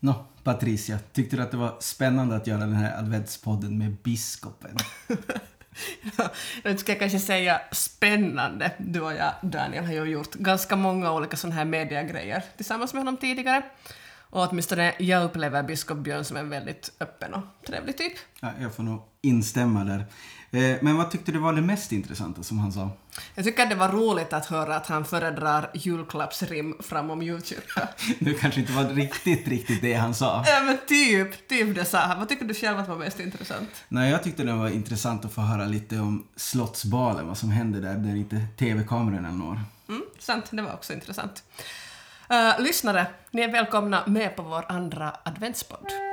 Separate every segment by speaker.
Speaker 1: Nå, Patricia, tyckte du att det var spännande att göra den här adventspodden med biskopen?
Speaker 2: Nu ska jag kanske säga spännande. Du och jag, Daniel, har ju gjort ganska många olika sådana här mediegrejer tillsammans med honom tidigare. Och åtminstone jag upplever biskop Björn som en väldigt öppen och trevlig typ.
Speaker 1: Ja, jag får nog instämma där. Eh, Men vad tyckte du var det mest intressanta som han sa?
Speaker 2: Jag tycker det var roligt att höra att han föredrar julklappsrim framom julkyrka.
Speaker 1: Det kanske inte var riktigt, riktigt det han sa.
Speaker 2: ja men typ, typ det sa han. Vad tycker du själv att var mest intressant?
Speaker 1: Nej, jag tyckte det var intressant att få höra lite om Slottsbalen, vad som händer där, där inte tv-kamerorna når.
Speaker 2: Mm, sant, det var också intressant. Uh, lyssnare, ni är välkomna med på vår andra adventspodd.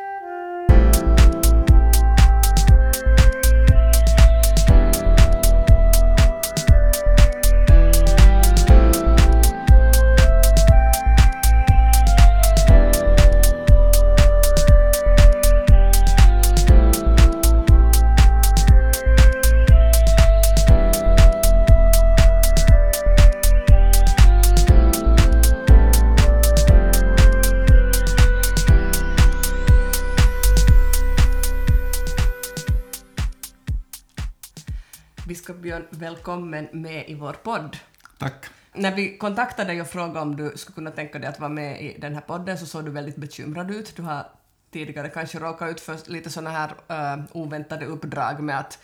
Speaker 2: Biskop Björn, välkommen med i vår podd.
Speaker 3: Tack.
Speaker 2: När vi kontaktade dig och frågade om du skulle kunna tänka dig att vara med i den här podden så såg du väldigt bekymrad ut. Du har tidigare kanske råkat ut för lite sådana här uh, oväntade uppdrag med att,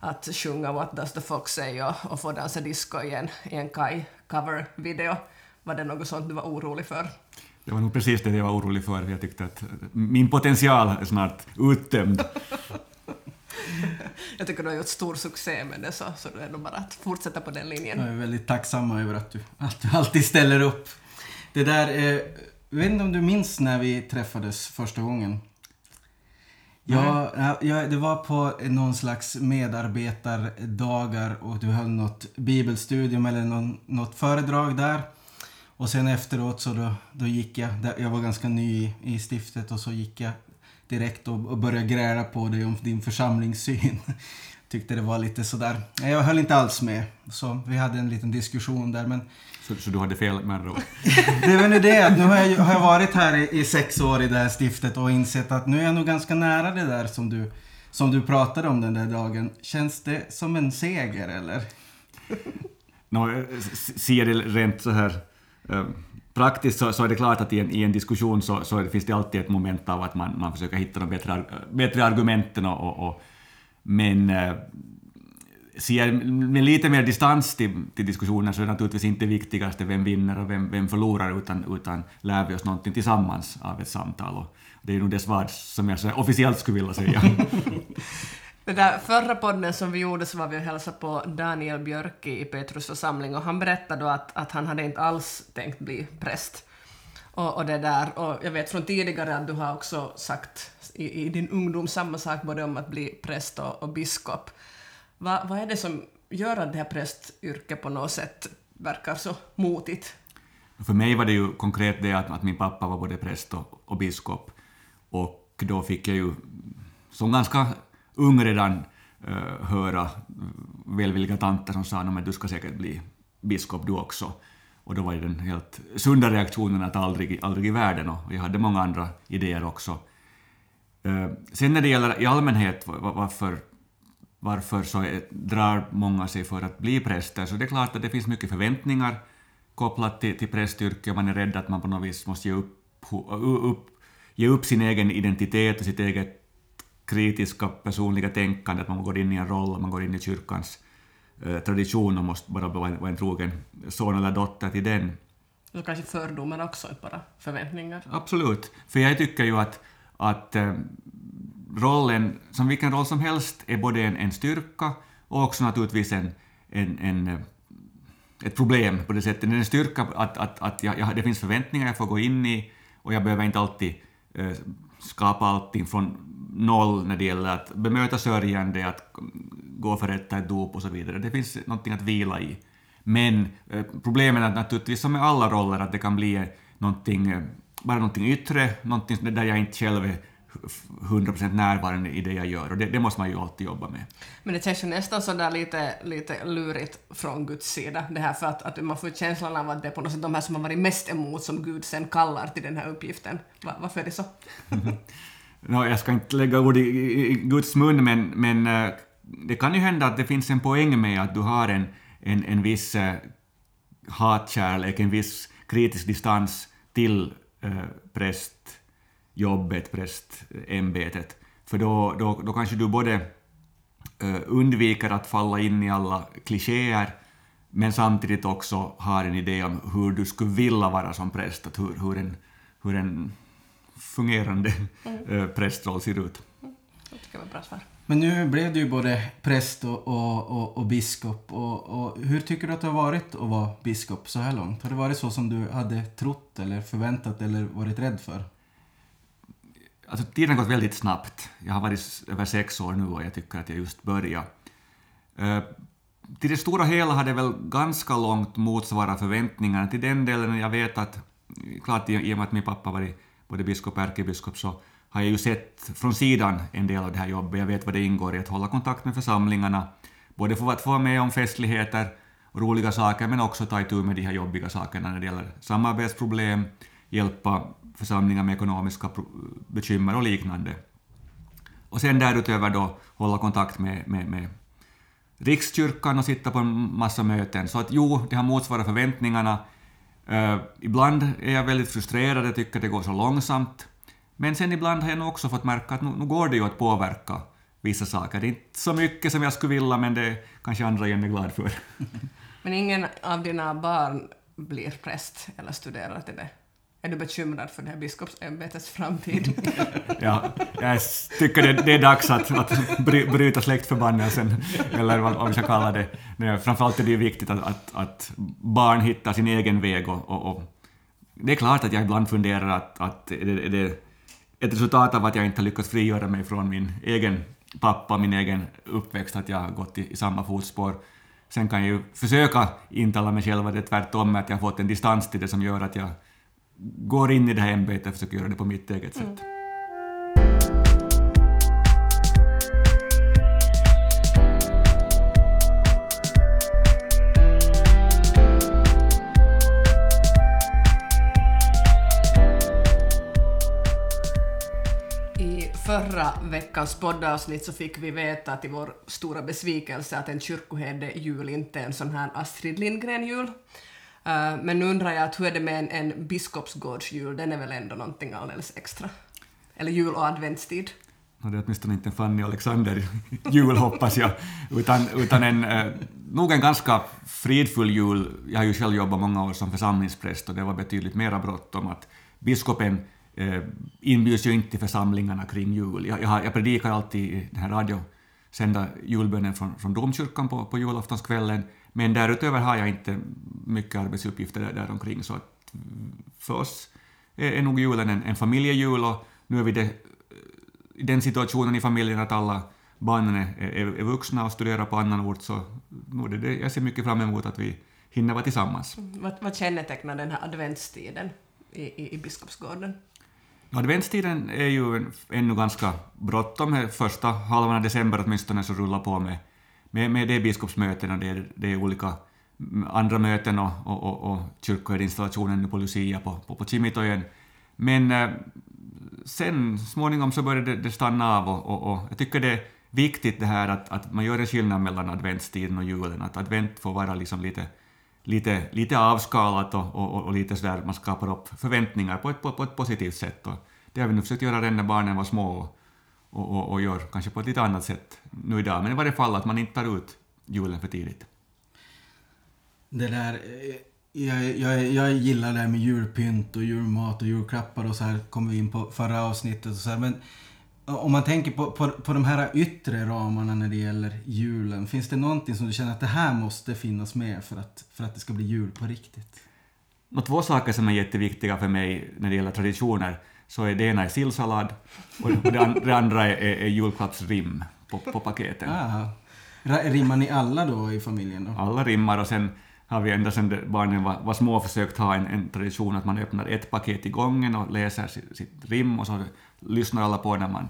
Speaker 2: att sjunga What does the fox say och, och få dansa disco i en, i en Kai-cover-video. Var det något sånt du var orolig för?
Speaker 3: Det var nog precis det jag var orolig för. Jag tyckte att min potential är snart uttömd.
Speaker 2: Jag tycker du har gjort stor succé med det så, så det är nog bara att fortsätta på den linjen.
Speaker 1: Jag är väldigt tacksam över att du, att du alltid ställer upp. Det där, eh, jag vet inte om du minns när vi träffades första gången? Ja, ja, ja, det var på någon slags medarbetardagar och du höll något bibelstudium eller någon, något föredrag där. Och sen efteråt så då, då gick jag, jag var ganska ny i, i stiftet och så gick jag direkt och, och började gräla på dig om din församlingssyn. Tyckte det var lite sådär, jag höll inte alls med. Så vi hade en liten diskussion där men
Speaker 3: Så, så du hade fel med ord.
Speaker 1: det är väl det att nu har jag, har jag varit här i, i sex år i det här stiftet och insett att nu är jag nog ganska nära det där som du, som du pratade om den där dagen. Känns det som en seger eller?
Speaker 3: Nå, eh, ser det rent så här eh, praktiskt så, så är det klart att i en, i en diskussion så, så finns det alltid ett moment av att man, man försöker hitta de bättre, bättre argumenten och, och, och men eh, ser med lite mer distans till, till diskussionen så är det naturligtvis inte viktigast vem vinner och vem, vem förlorar utan, utan lär vi oss någonting tillsammans av ett samtal. Och det är nog det svar som jag officiellt skulle vilja säga.
Speaker 2: Den där förra podden som vi gjorde så var vi och hälsade på Daniel Björki i Petrus församling och han berättade då att, att han hade inte alls tänkt bli präst. Och, och det där, och jag vet från tidigare att du har också sagt i, i din ungdom samma sak både om att bli präst och, och biskop. Va, vad är det som gör att det här prästyrket på något sätt verkar så motigt?
Speaker 3: För mig var det ju konkret det att, att min pappa var både präst och, och biskop. Och då fick jag ju som ganska ung redan uh, höra eh, välvilliga tanter som sa att du ska säkert bli biskop du också. Och då var ju den helt sunda reaktionen att aldrig, aldrig i världen och jag hade många andra idéer också. Uh, sen när det gäller i allmänhet varför, varför så är, drar många sig för att bli präster, så det är klart att det finns mycket förväntningar kopplat till, till prästyrket. Man är rädd att man på något vis måste ge upp, upp, ge upp sin egen identitet och sitt eget kritiska personliga tänkande, att man går in i en roll, man går in i kyrkans eh, tradition och måste bara vara en, vara en trogen son eller dotter till den.
Speaker 2: Och kanske fördomar också, inte bara förväntningar.
Speaker 3: Absolut. För jag tycker ju att, att eh, rollen, som vilken roll som helst, är både en, en styrka och också naturligtvis en, en, en, eh, ett problem på det sättet. Det är en styrka att, att, att jag, jag, det finns förväntningar jag får gå in i och jag behöver inte alltid eh, skapa allting från noll när det gäller att bemöta sörjande, att gå och förrätta ett dop och så vidare. Det finns någonting att vila i. Men eh, problemet är naturligtvis som med alla roller att det kan bli eh, någonting, eh, bara någonting yttre, någonting där jag inte själv är 100% närvarande i det jag gör och det, det, måste man ju alltid jobba med.
Speaker 2: Men det känns ju nästan sådär lite, lite lurigt från Guds sida, det här för att, att man får känslan av att det är på något sätt de här som har varit mest emot som Gud sen kallar till den här uppgiften. Va, varför är det så?
Speaker 3: no, jag ska inte lägga ord i, i, i Guds mun, men, men eh, det kan ju hända att det finns en poäng med att du har en, en, en viss uh, hatkärlek, en viss kritisk distans till uh, prästjobbet, prästämbetet. För då, då, då kanske du både uh, undviker att falla in i alla klichéer, men samtidigt också har en idé om hur du skulle vilja vara som präst, att hur, hur, en, hur en fungerande mm. prästroll ser ut. Mm.
Speaker 2: Det tycker jag var bra svar.
Speaker 1: Men nu blev du ju både präst och, och, och, och biskop. Och, och, hur tycker du att det har varit att vara biskop så här långt? Har det varit så som du hade trott eller förväntat eller varit rädd för?
Speaker 3: Alltså, tiden har gått väldigt snabbt. Jag har varit över sex år nu och jag tycker att jag just börjat. Uh, till det stora hela har det väl ganska långt motsvarat förväntningarna. Till den delen jag vet att, klart i och med att min pappa varit både biskop och ärkebiskop så har jag ju sett från sidan en del av det här jobbet. Jag vet vad det ingår i att hålla kontakt med församlingarna, både för att få vara med om festligheter och roliga saker, men också ta itu med de här jobbiga sakerna när det gäller samarbetsproblem, hjälpa församlingar med ekonomiska bekymmer och liknande. Och sen därutöver då hålla kontakt med, med, med Rikskyrkan och sitta på en massa möten. Så att jo, det har motsvarat förväntningarna. Uh, ibland är jag väldigt frustrerad, jag tycker det går så långsamt. Men sen ibland har jag nog också fått märka att nu, nu går det ju att påverka vissa saker. Det är inte så mycket som jag skulle vilja, men det kanske andra igen är glad för.
Speaker 2: men ingen av dina barn blir präst eller studerar till det? Är du bekymrad för det här biskopsämbetets framtid?
Speaker 3: ja, jag tycker det, det är dags att, att bryta släktförbannelsen, eller vad, vad vi ska kalla det. Nej, framförallt är det ju viktigt att, att, att, barn hittar sin egen väg. Och, och, och, det är klart att jag ibland funderar att, att är det, är det ett resultat av att jag inte har lyckats frigöra mig från min egen pappa, min egen uppväxt, att jag har gått i, i samma fotspår. Sen kan jag ju försöka intala mig själv att det är tvärtom, att jag har fått en distans till det som gör att jag går in i det här ämbetet och försöker göra det på mitt eget sätt. Mm.
Speaker 2: förra veckans poddavsnitt så fick vi veta till vår stora besvikelse att en kyrkoherde-jul inte är en sån här Astrid Lindgren-jul. Uh, men nu undrar jag att hur är det med en, en biskopsgårdsjul, den är väl ändå någonting alldeles extra? Eller jul och adventstid?
Speaker 3: No, det är åtminstone inte en Fanny Alexander-jul hoppas jag, utan, utan en, eh, nog en ganska fridfull jul. Jag har ju själv jobbat många år som församlingspräst och det var betydligt mera bråttom att biskopen eh, inbjuds ju inte till församlingarna kring jul. Jag, jag, jag predikar alltid i den här radiosända julbönen från, från domkyrkan på, på julaftonskvällen, men därutöver har jag inte mycket arbetsuppgifter där, där omkring, så att för oss är, är nog julen en, en familjejul och nu är vi det, i den situationen i familjen att alla barnen är, är, är vuxna och studerar på annan ort, så det, det, jag ser mycket fram emot att vi hinner vara tillsammans.
Speaker 2: Vad, vad kännetecknar den här adventstiden i, i, i Biskopsgården?
Speaker 3: Adventstiden är ju ännu ganska bråttom. Första halvan av december åtminstone så rullar på med, med, med det biskopsmötena, det är, det är olika andra möten och, och, och, och kyrkoherdeinstallationen på Lucia på, på, på Kimitojen. Men eh, sen småningom så började det, det stanna av och, och, och, jag tycker det är viktigt det här att, att man gör en skillnad mellan adventstiden och julen, att advent får vara liksom lite lite, lite avskalat och, och, och lite sådär, man skapar upp förväntningar på ett, på, på ett positivt sätt. Och det har vi nu försökt göra redan när barnen var små och, och, och, gör kanske på ett lite annat sätt nu idag, men i varje fall att man inte tar ut julen för tidigt.
Speaker 1: Det där, eh, jag, jag, jag gillar det här med julpynt och julmat och julklappar och så här kom vi in på förra avsnittet och så här, men om man tänker på, på, på de här yttre ramarna när det gäller julen, finns det någonting som du känner att det här måste finnas med för att, för att det ska bli jul på riktigt?
Speaker 3: Och två saker som är jätteviktiga för mig när det gäller traditioner, så är det ena är sillsallad och det, andra är, är, är julklappsrim på, på paketen.
Speaker 1: Rimmar ni alla då i familjen? Då?
Speaker 3: Alla rimmar och sen har vi ända sedan barnen var, var små försökt ha en, en, tradition att man öppnar ett paket i gången och läser sitt, sitt rim och så lyssnar alla på när man,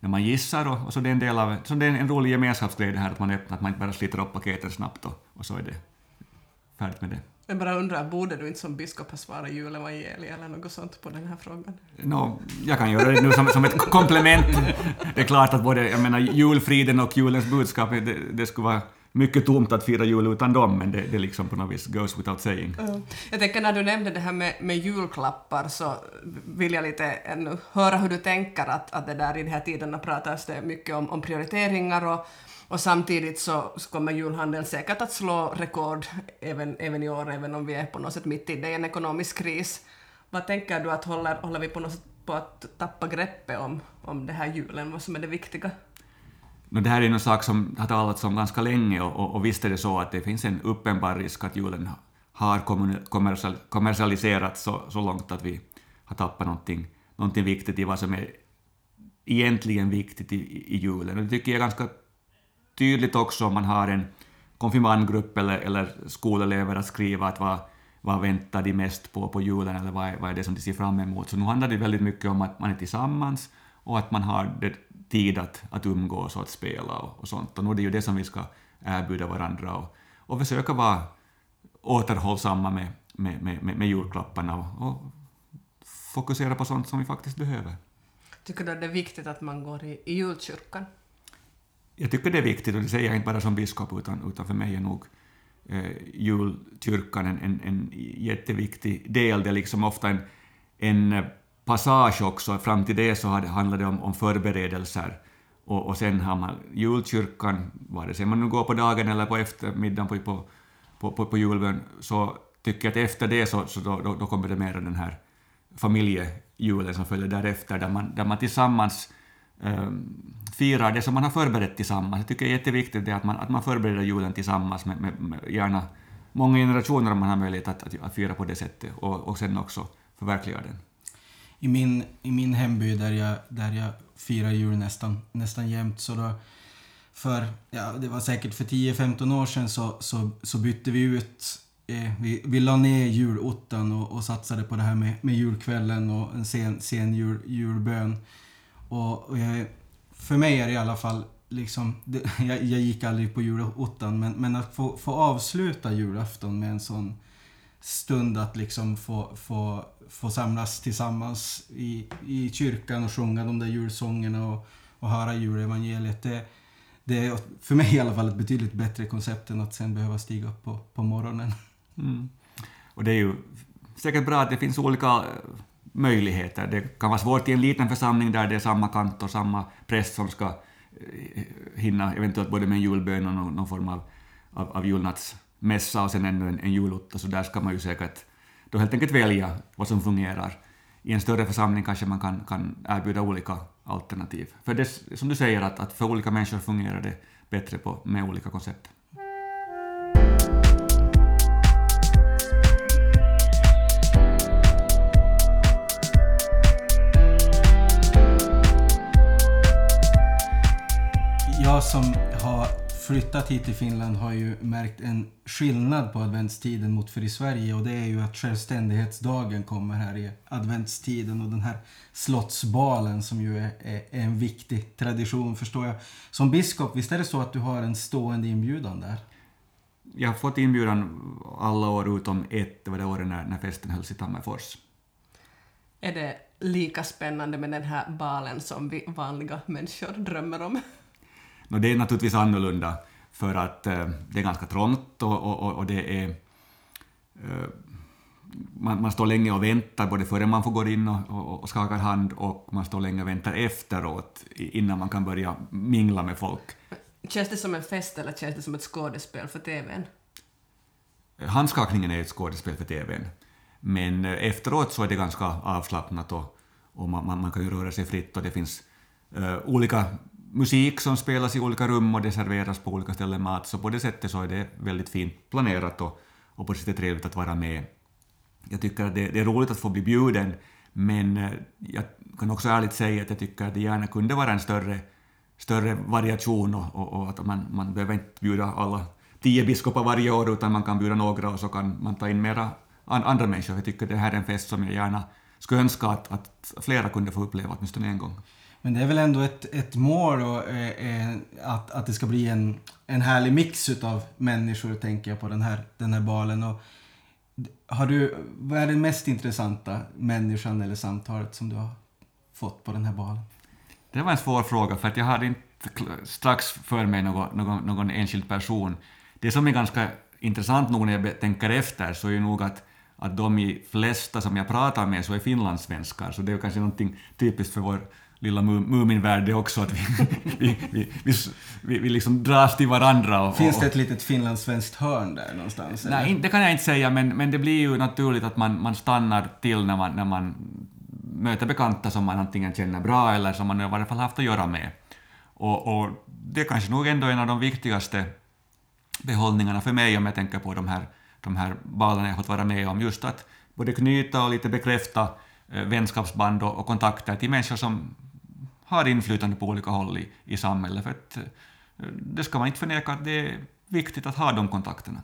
Speaker 3: när man gissar och, och så det är en del av, så det är en rolig gemenskapsgrej det här att man öppnar, att man inte bara sliter upp paketen snabbt och, och så är det färdigt med det.
Speaker 2: Jag bara undrar, borde du inte som biskop ha svarat julevangeliet eller något sånt på den här frågan?
Speaker 3: No, jag kan göra det nu som, som ett komplement. Det är klart att både jag menar, julfriden och julens budskap, det, det skulle vara mycket tomt att fira jul utan dem, men det, det liksom på något vis goes without saying.
Speaker 2: Mm. Jag tänker när du nämnde det här med, med julklappar så vill jag lite ännu höra hur du tänker att, att det där i de här tiderna pratas det mycket om, om prioriteringar och, och samtidigt så, kommer julhandeln säkert att slå rekord även, även i år, även om vi är på något sätt mitt i en ekonomisk kris. Vad tänker du att håller, håller vi på något sätt på att tappa greppet om, om det här julen, vad som är det viktiga?
Speaker 3: No, det här är en sak som har talats om ganska länge och, och, och visst är det så att det finns en uppenbar risk att julen har kommersial, kommersialiserats så, så långt att vi har tappat någonting, någonting viktigt i vad som är egentligen viktigt i, i julen. Och det tycker jag är ganska tydligt också om man har en konfirmandgrupp eller, eller skolelever att skriva att vad, vad väntar de mest på på julen eller vad är, vad är det som de ser fram emot. Så nu handlar det väldigt mycket om att man är tillsammans och att man har det tid att, att umgås och att spela och, och sånt. Och nu är det ju det som vi ska erbjuda varandra och, och försöka vara återhållsamma med, med, med, med, julklapparna och, och fokusera på sånt som vi faktiskt behöver.
Speaker 2: Tycker du att det är viktigt att man går i, i julkyrkan?
Speaker 3: Jag tycker det är viktigt, och det säger jag inte bara som biskop, utan, utan för mig är nog eh, julkyrkan en, en, en jätteviktig del. Det är liksom ofta en, en passage också. Fram till det så handlade det om, om förberedelser. Och, och sen har man julkyrkan, vare sig man nu går på dagen eller på eftermiddagen på, på, på, på julbön, så tycker jag att efter det så, så då, då, då kommer det mera den här familjejulen som följer därefter, där man, där man tillsammans eh, firar det som man har förberett tillsammans. Jag tycker det är jätteviktigt det att, man, att man förbereder julen tillsammans med, med, med gärna många generationer om man har möjlighet att, att, att fira på det sättet och, och sen också förverkliga den
Speaker 1: i min, i min hemby där jag, där jag firar jul nästan, nästan jämt. Så då, för, ja, det var säkert för 10-15 år sedan så, så, så bytte vi ut eh, vi, vi la ner julottan och, och satsade på det här med, med julkvällen och en sen, sen jul, julbön. Och, och jag, för mig är det i alla fall liksom, det, jag, jag, gick aldrig på julottan men, men att få, få avsluta julafton med en sån stund att liksom få, få, få samlas tillsammans i, i kyrkan och sjunga de där julsångerna och, och höra julevangeliet. Det, det är för mig i alla fall ett betydligt bättre koncept än att sen behöva stiga upp på, på morgonen.
Speaker 3: Mm. Och det är ju säkert bra att det finns olika eh, möjligheter. Det kan vara svårt i en liten församling där det är samma kant och samma präst som ska eh, hinna eventuellt både med en julbön och någon, någon form av, av, av julnatts mässa och sen ännu en, en julotta, så där ska man ju säkert då helt enkelt välja vad som fungerar. I en större församling kanske man kan, kan erbjuda olika alternativ. För det som du säger, att, att för olika människor fungerar det bättre på, med olika koncept.
Speaker 1: Jag som har flyttat hit till Finland har ju märkt en skillnad på adventstiden mot för i Sverige och det är ju att självständighetsdagen kommer här i adventstiden och den här slottsbalen som ju är, är, är en viktig tradition förstår jag. Som biskop, visst är det så att du har en stående inbjudan där?
Speaker 3: Jag har fått inbjudan alla år utom ett, det var det året när, när festen hölls i Tammerfors.
Speaker 2: Är det lika spännande med den här balen som vi vanliga människor drömmer om?
Speaker 3: No, det är naturligtvis annorlunda för att eh, det är ganska trångt och, och, och det är... Eh, man, man, står länge och väntar både före man får gå in och, och, och skakar hand och man står länge och väntar efteråt innan man kan börja mingla med folk.
Speaker 2: Känns det som en fest eller känns det som ett skådespel för TVn?
Speaker 3: Handskakningen är ett skådespel för TVn. Men eh, efteråt så är det ganska avslappnat och, och man, man, man kan ju röra sig fritt och det finns uh, olika musik som spelas i olika rum och det serveras på olika ställen mat, så på det sättet så är det väldigt fint planerat och, och på det sättet trevligt att vara med. Jag tycker att det, det är roligt att få bli bjuden, men eh, jag kan också ärligt säga att jag tycker att det gärna kunde vara en större, större variation och, och, och att man, man behöver inte bjuda alla tio biskopar varje år, utan man kan bjuda några och så kan man ta in mera andra människor. Jag tycker det här är en fest som jag gärna skulle önska att, att flera kunde få uppleva åtminstone en gång.
Speaker 1: Men det är väl ändå ett, ett mål och, eh, eh, att, att det ska bli en, en härlig mix utav människor, tänker jag på den här, den här balen. Och har du, vad är den mest intressanta människan eller samtalet som du har fått på den här balen?
Speaker 3: Det var en svår fråga, för att jag hade inte strax för mig någon, någon, någon enskild person. Det som är ganska intressant nog när jag tänker efter så är ju nog att, att de flesta som jag pratar med så är finlandssvenskar, så det är ju kanske någonting typiskt för vår lilla Muminvärld det också, att vi, vi, vi, vi, vi, liksom dras till varandra. Och,
Speaker 1: Finns det ett litet finlandssvenskt hörn där någonstans?
Speaker 3: Nej, det kan jag inte säga, men, men det blir ju naturligt att man, man stannar till när man, när man möter bekanta som man antingen känner bra eller som man i varje fall haft att göra med. Och, och det är kanske nog ändå en av de viktigaste behållningarna för mig om jag tänker på de här, de här balerna jag fått vara med om, just att både knyta och lite bekräfta eh, vänskapsband och, och kontakter till människor som har inflytande på olika håll i, i samhället. För att, eh, det ska man inte förneka att det är viktigt att ha de kontakterna.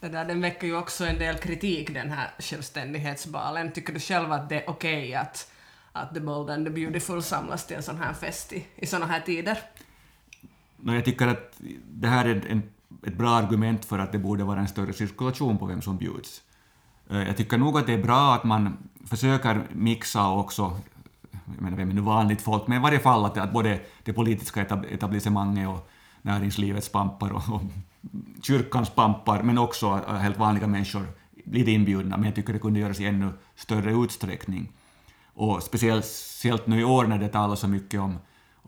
Speaker 2: Det där, den väcker ju också en del kritik, den här självständighetsbalen. Tycker du själv att det är okej okay att, att The Bold and the Beautiful samlas till en sån här fest i, i såna här tider?
Speaker 3: No, jag tycker att det här är en, ett bra argument för att det borde vara en större cirkulation på vem som bjuds. Eh, jag tycker nog att det är bra att man försöker mixa också jag menar, vem är nu vanligt folk, men i varje fall att, att både det politiska etablissemanget och näringslivets pampar och, och kyrkans pampar, men också helt vanliga människor blir inbjudna, men jag tycker det kunde göras i ännu större utsträckning. Och speciellt nu i år när det talas så mycket om,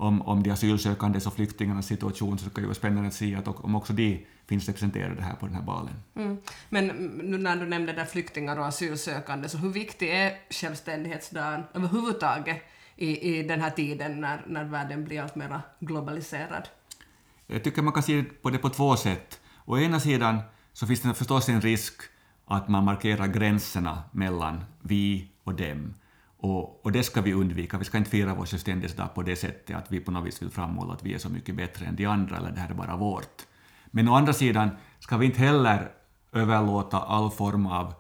Speaker 3: om, om de asylsökandes och flyktingarnas situation så ska det vara spännande att se att om också de finns representerade här på den här balen.
Speaker 2: Mm. Men nu när du nämnde där flyktingar och asylsökande, så hur viktig är självständighetsdagen överhuvudtaget i, i den här tiden när, när världen blir allt mer globaliserad?
Speaker 3: Jag tycker man kan se på det på två sätt. Å ena sidan så finns det förstås en risk att man markerar gränserna mellan vi och dem. Och, och det ska vi undvika. Vi ska inte fira vår självständighetsdag på det sättet att vi på något vis vill framhålla att vi är så mycket bättre än de andra eller det här är bara vårt. Men å andra sidan ska vi inte heller överlåta all form av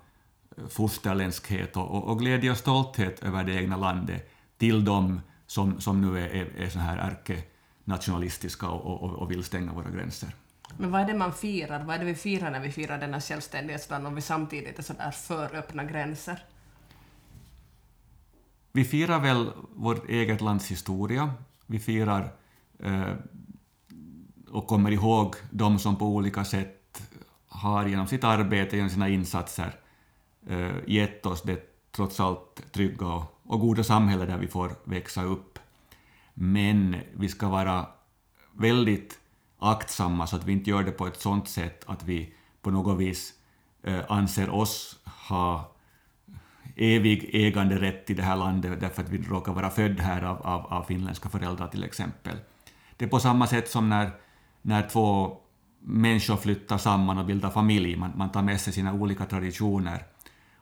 Speaker 3: eh, fosterländskhet och, och, och glädje och stolthet över det egna landet till dem som, som nu är, är, är så här ärkenationalistiska och, och, och vill stänga våra gränser.
Speaker 2: Men vad är det man firar? Vad är det vi firar när vi firar denna självständighetsdagen om vi samtidigt är så där för öppna gränser?
Speaker 3: Vi firar väl vårt eget lands historia. Vi firar eh, och kommer ihåg de som på olika sätt har genom sitt arbete, genom sina insatser eh, gett oss det trots allt trygga och, och goda samhälle där vi får växa upp. Men vi ska vara väldigt aktsamma så att vi inte gör det på ett sådant sätt att vi på något vis eh, anser oss ha evig äganderätt i det här landet därför att vi råkar vara född här av, av, av finländska föräldrar till exempel. Det är på samma sätt som när, när två människor flyttar samman och bildar familj, man, man tar med sig sina olika traditioner.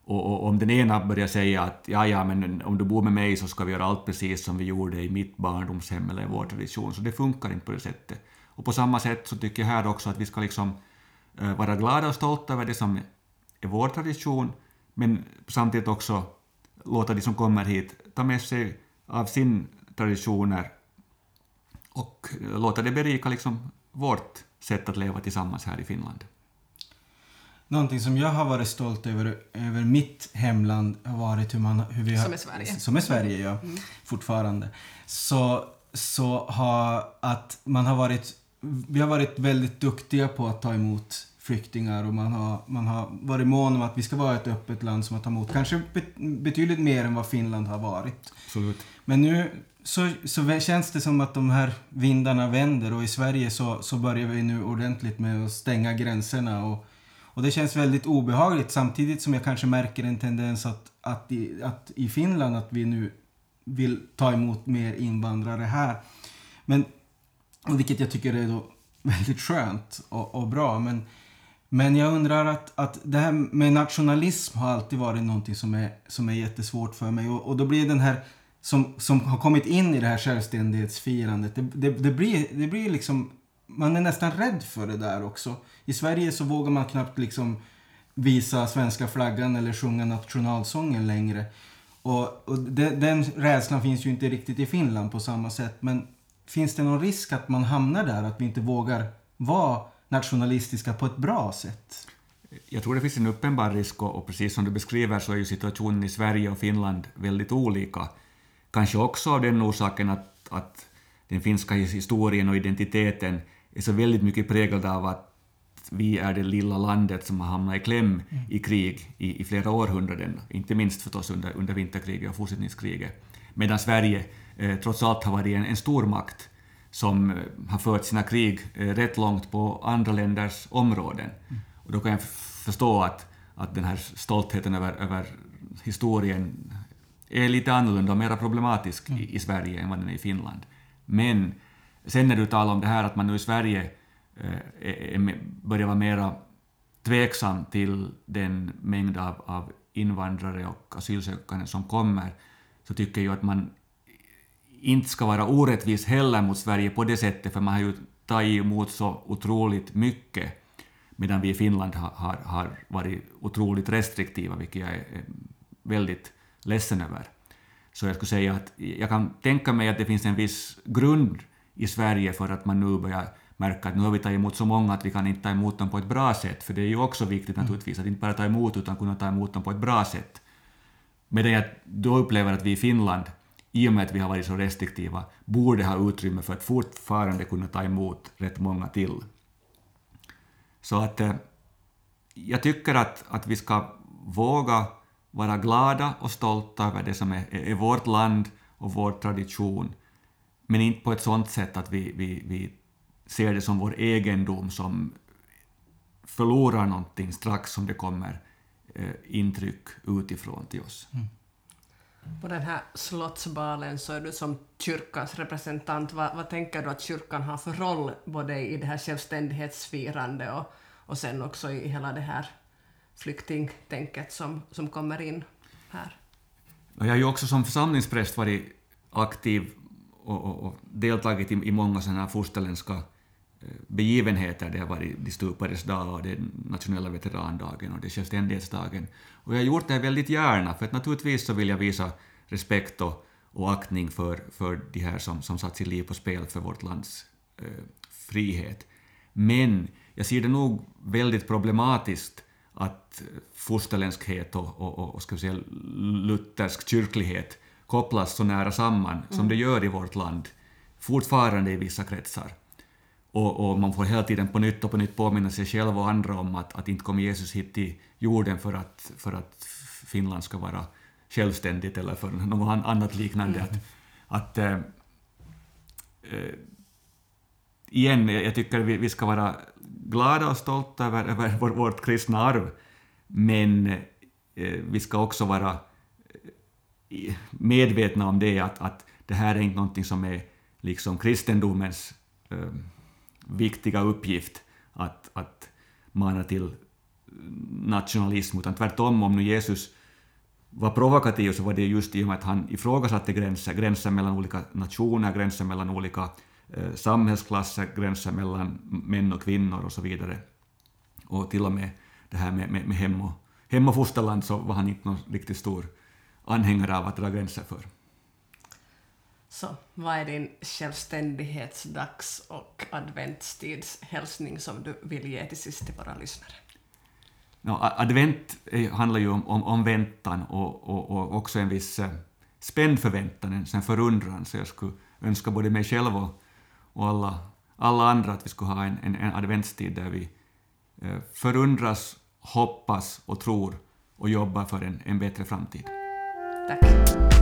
Speaker 3: Och, och, om den ena börjar säga att ja, ja, men om du bor med mig så ska vi göra allt precis som vi gjorde i mitt barndomshem eller i vår tradition, så det funkar inte på det sättet. Och på samma sätt så tycker jag här också att vi ska liksom eh, vara glada och stolta över det som är vår tradition, men samtidigt också låta de som kommer hit ta med sig av sin traditioner och låta det berika liksom vårt sätt att leva tillsammans här i Finland.
Speaker 1: Någonting som jag har varit stolt över, över mitt hemland har varit hur man... Hur vi har,
Speaker 2: som är Sverige.
Speaker 1: Som är Sverige, ja. Mm. Fortfarande. Så, så har att man har varit... Vi har varit väldigt duktiga på att ta emot flyktingar och man har, man har varit mån om att vi ska vara ett öppet land som har tagit emot kanske betydligt mer än vad Finland har varit.
Speaker 3: Absolut.
Speaker 1: Men nu så, så känns det som att de här vindarna vänder och i Sverige så, så börjar vi nu ordentligt med att stänga gränserna och, och det känns väldigt obehagligt samtidigt som jag kanske märker en tendens att, att, i, att i Finland att vi nu vill ta emot mer invandrare här. Men, vilket jag tycker är då väldigt skönt och, och bra. Men, men jag undrar att, att det här med nationalism har alltid varit någonting som är, som är jättesvårt för mig. Och, och då blir den här som, som har kommit in i det här självständighetsfirandet, det, det, det, blir, det blir liksom... Man är nästan rädd för det där också. I Sverige så vågar man knappt liksom visa svenska flaggan eller sjunga nationalsången längre. Och, och de, den rädslan finns ju inte riktigt i Finland på samma sätt. Men finns det någon risk att man hamnar där, att vi inte vågar vara nationalistiska på ett bra sätt?
Speaker 3: Jag tror det finns en uppenbar risk och, precis som du beskriver så är ju situationen i Sverige och Finland väldigt olika. Kanske också av den orsaken att, att den finska historien och identiteten är så väldigt mycket präglad av att vi är det lilla landet som har hamnat i kläm mm. i krig i, i, flera århundraden, inte minst förstås under, under vinterkriget och fortsättningskriget, medan Sverige eh, trots allt har varit en, en stor makt som eh, har fört sina krig eh, rätt långt på andra länders områden. Mm. Och då kan jag förstå att, att den här stoltheten över, över historien är lite annorlunda och mer problematisk mm. i, i, Sverige än vad den är i Finland. Men sen när du talar om det här att man nu i Sverige eh, börjar vara mera tveksam till den mängd av, av invandrare och asylsökande som kommer, så tycker jag att man inte ska vara orättvis heller mot Sverige på det sättet, för man har ju tagit emot så otroligt mycket, medan vi i Finland har, har, har varit otroligt restriktiva, vilket jag är väldigt ledsen över. Så jag skulle säga att jag kan tänka mig att det finns en viss grund i Sverige för att man nu börjar märka att nu har vi tagit emot så många att vi kan inte ta emot dem på ett bra sätt, för det är ju också viktigt mm. naturligtvis att inte bara ta emot utan kunna ta emot dem på ett bra sätt. Medan jag då upplever att vi i Finland, i och med att vi har varit så restriktiva, borde ha utrymme för att fortfarande kunna ta emot rätt många till. Så att eh, jag tycker att, att vi ska våga vara glada och stolta över det som är, är vårt land och vår tradition, men inte på ett sådant sätt att vi, vi, vi ser det som vår egendom som förlorar någonting strax som det kommer eh, intryck utifrån till oss. Mm.
Speaker 2: På den här slottsbalen så är du som kyrkans representant. Vad, vad tänker du att kyrkan har för roll både i det här självständighetsfirandet och, och sen också i hela det här flyktingtänket som, som kommer in här?
Speaker 3: Jag har ju också som församlingspräst varit aktiv och, och, och deltagit i, i många sådana här fosterländska begivenheter. Det har varit de stupades dag och den nationella veterandagen och det självständighetsdagen. Och jag har gjort det väldigt gärna, för att naturligtvis så vill jag visa respekt och, och aktning för, för de här som, som satt sitt liv på spel för vårt lands eh, frihet. Men jag ser det nog väldigt problematiskt att fosterländskhet och, och, och ska vi säga, luthersk kyrklighet kopplas så nära samman mm. som det gör i vårt land, fortfarande i vissa kretsar. Och, och, man får hela tiden på nytt och på nytt påminna sig själv och andra om att, att inte kom Jesus hit till jorden för att, för att Finland ska vara självständigt eller för något annat liknande. Att, att äh, äh, igen, jag tycker vi, vi ska vara glada och stolta över, över vår, vårt kristna arv, men äh, vi ska också vara medvetna om det att, att det här är inte någonting som är liksom kristendomens viktiga uppgift att, att mana till nationalism, utan tvärtom, om nu Jesus var provokativ så var det just i och med att han ifrågasatte gränser, gränser mellan olika nationer, gränser mellan olika eh, samhällsklasser, gränser mellan män och kvinnor och så vidare. Och till och med det här med, med, med hem, och, hem och fosterland så var han inte någon riktigt stor anhängare av att dra gränser för.
Speaker 2: Så vad är din självständighetsdags och adventstidshälsning som du vill ge till sist till våra lyssnare?
Speaker 3: No, advent handlar ju om, om, om väntan och, och, och, också en viss eh, spänd förväntan, en förundran, så jag skulle önska både mig själv och, och alla, alla andra att vi skulle ha en, en, en adventstid där vi eh, förundras, hoppas och tror och jobbar för en, en bättre framtid.
Speaker 2: Tack.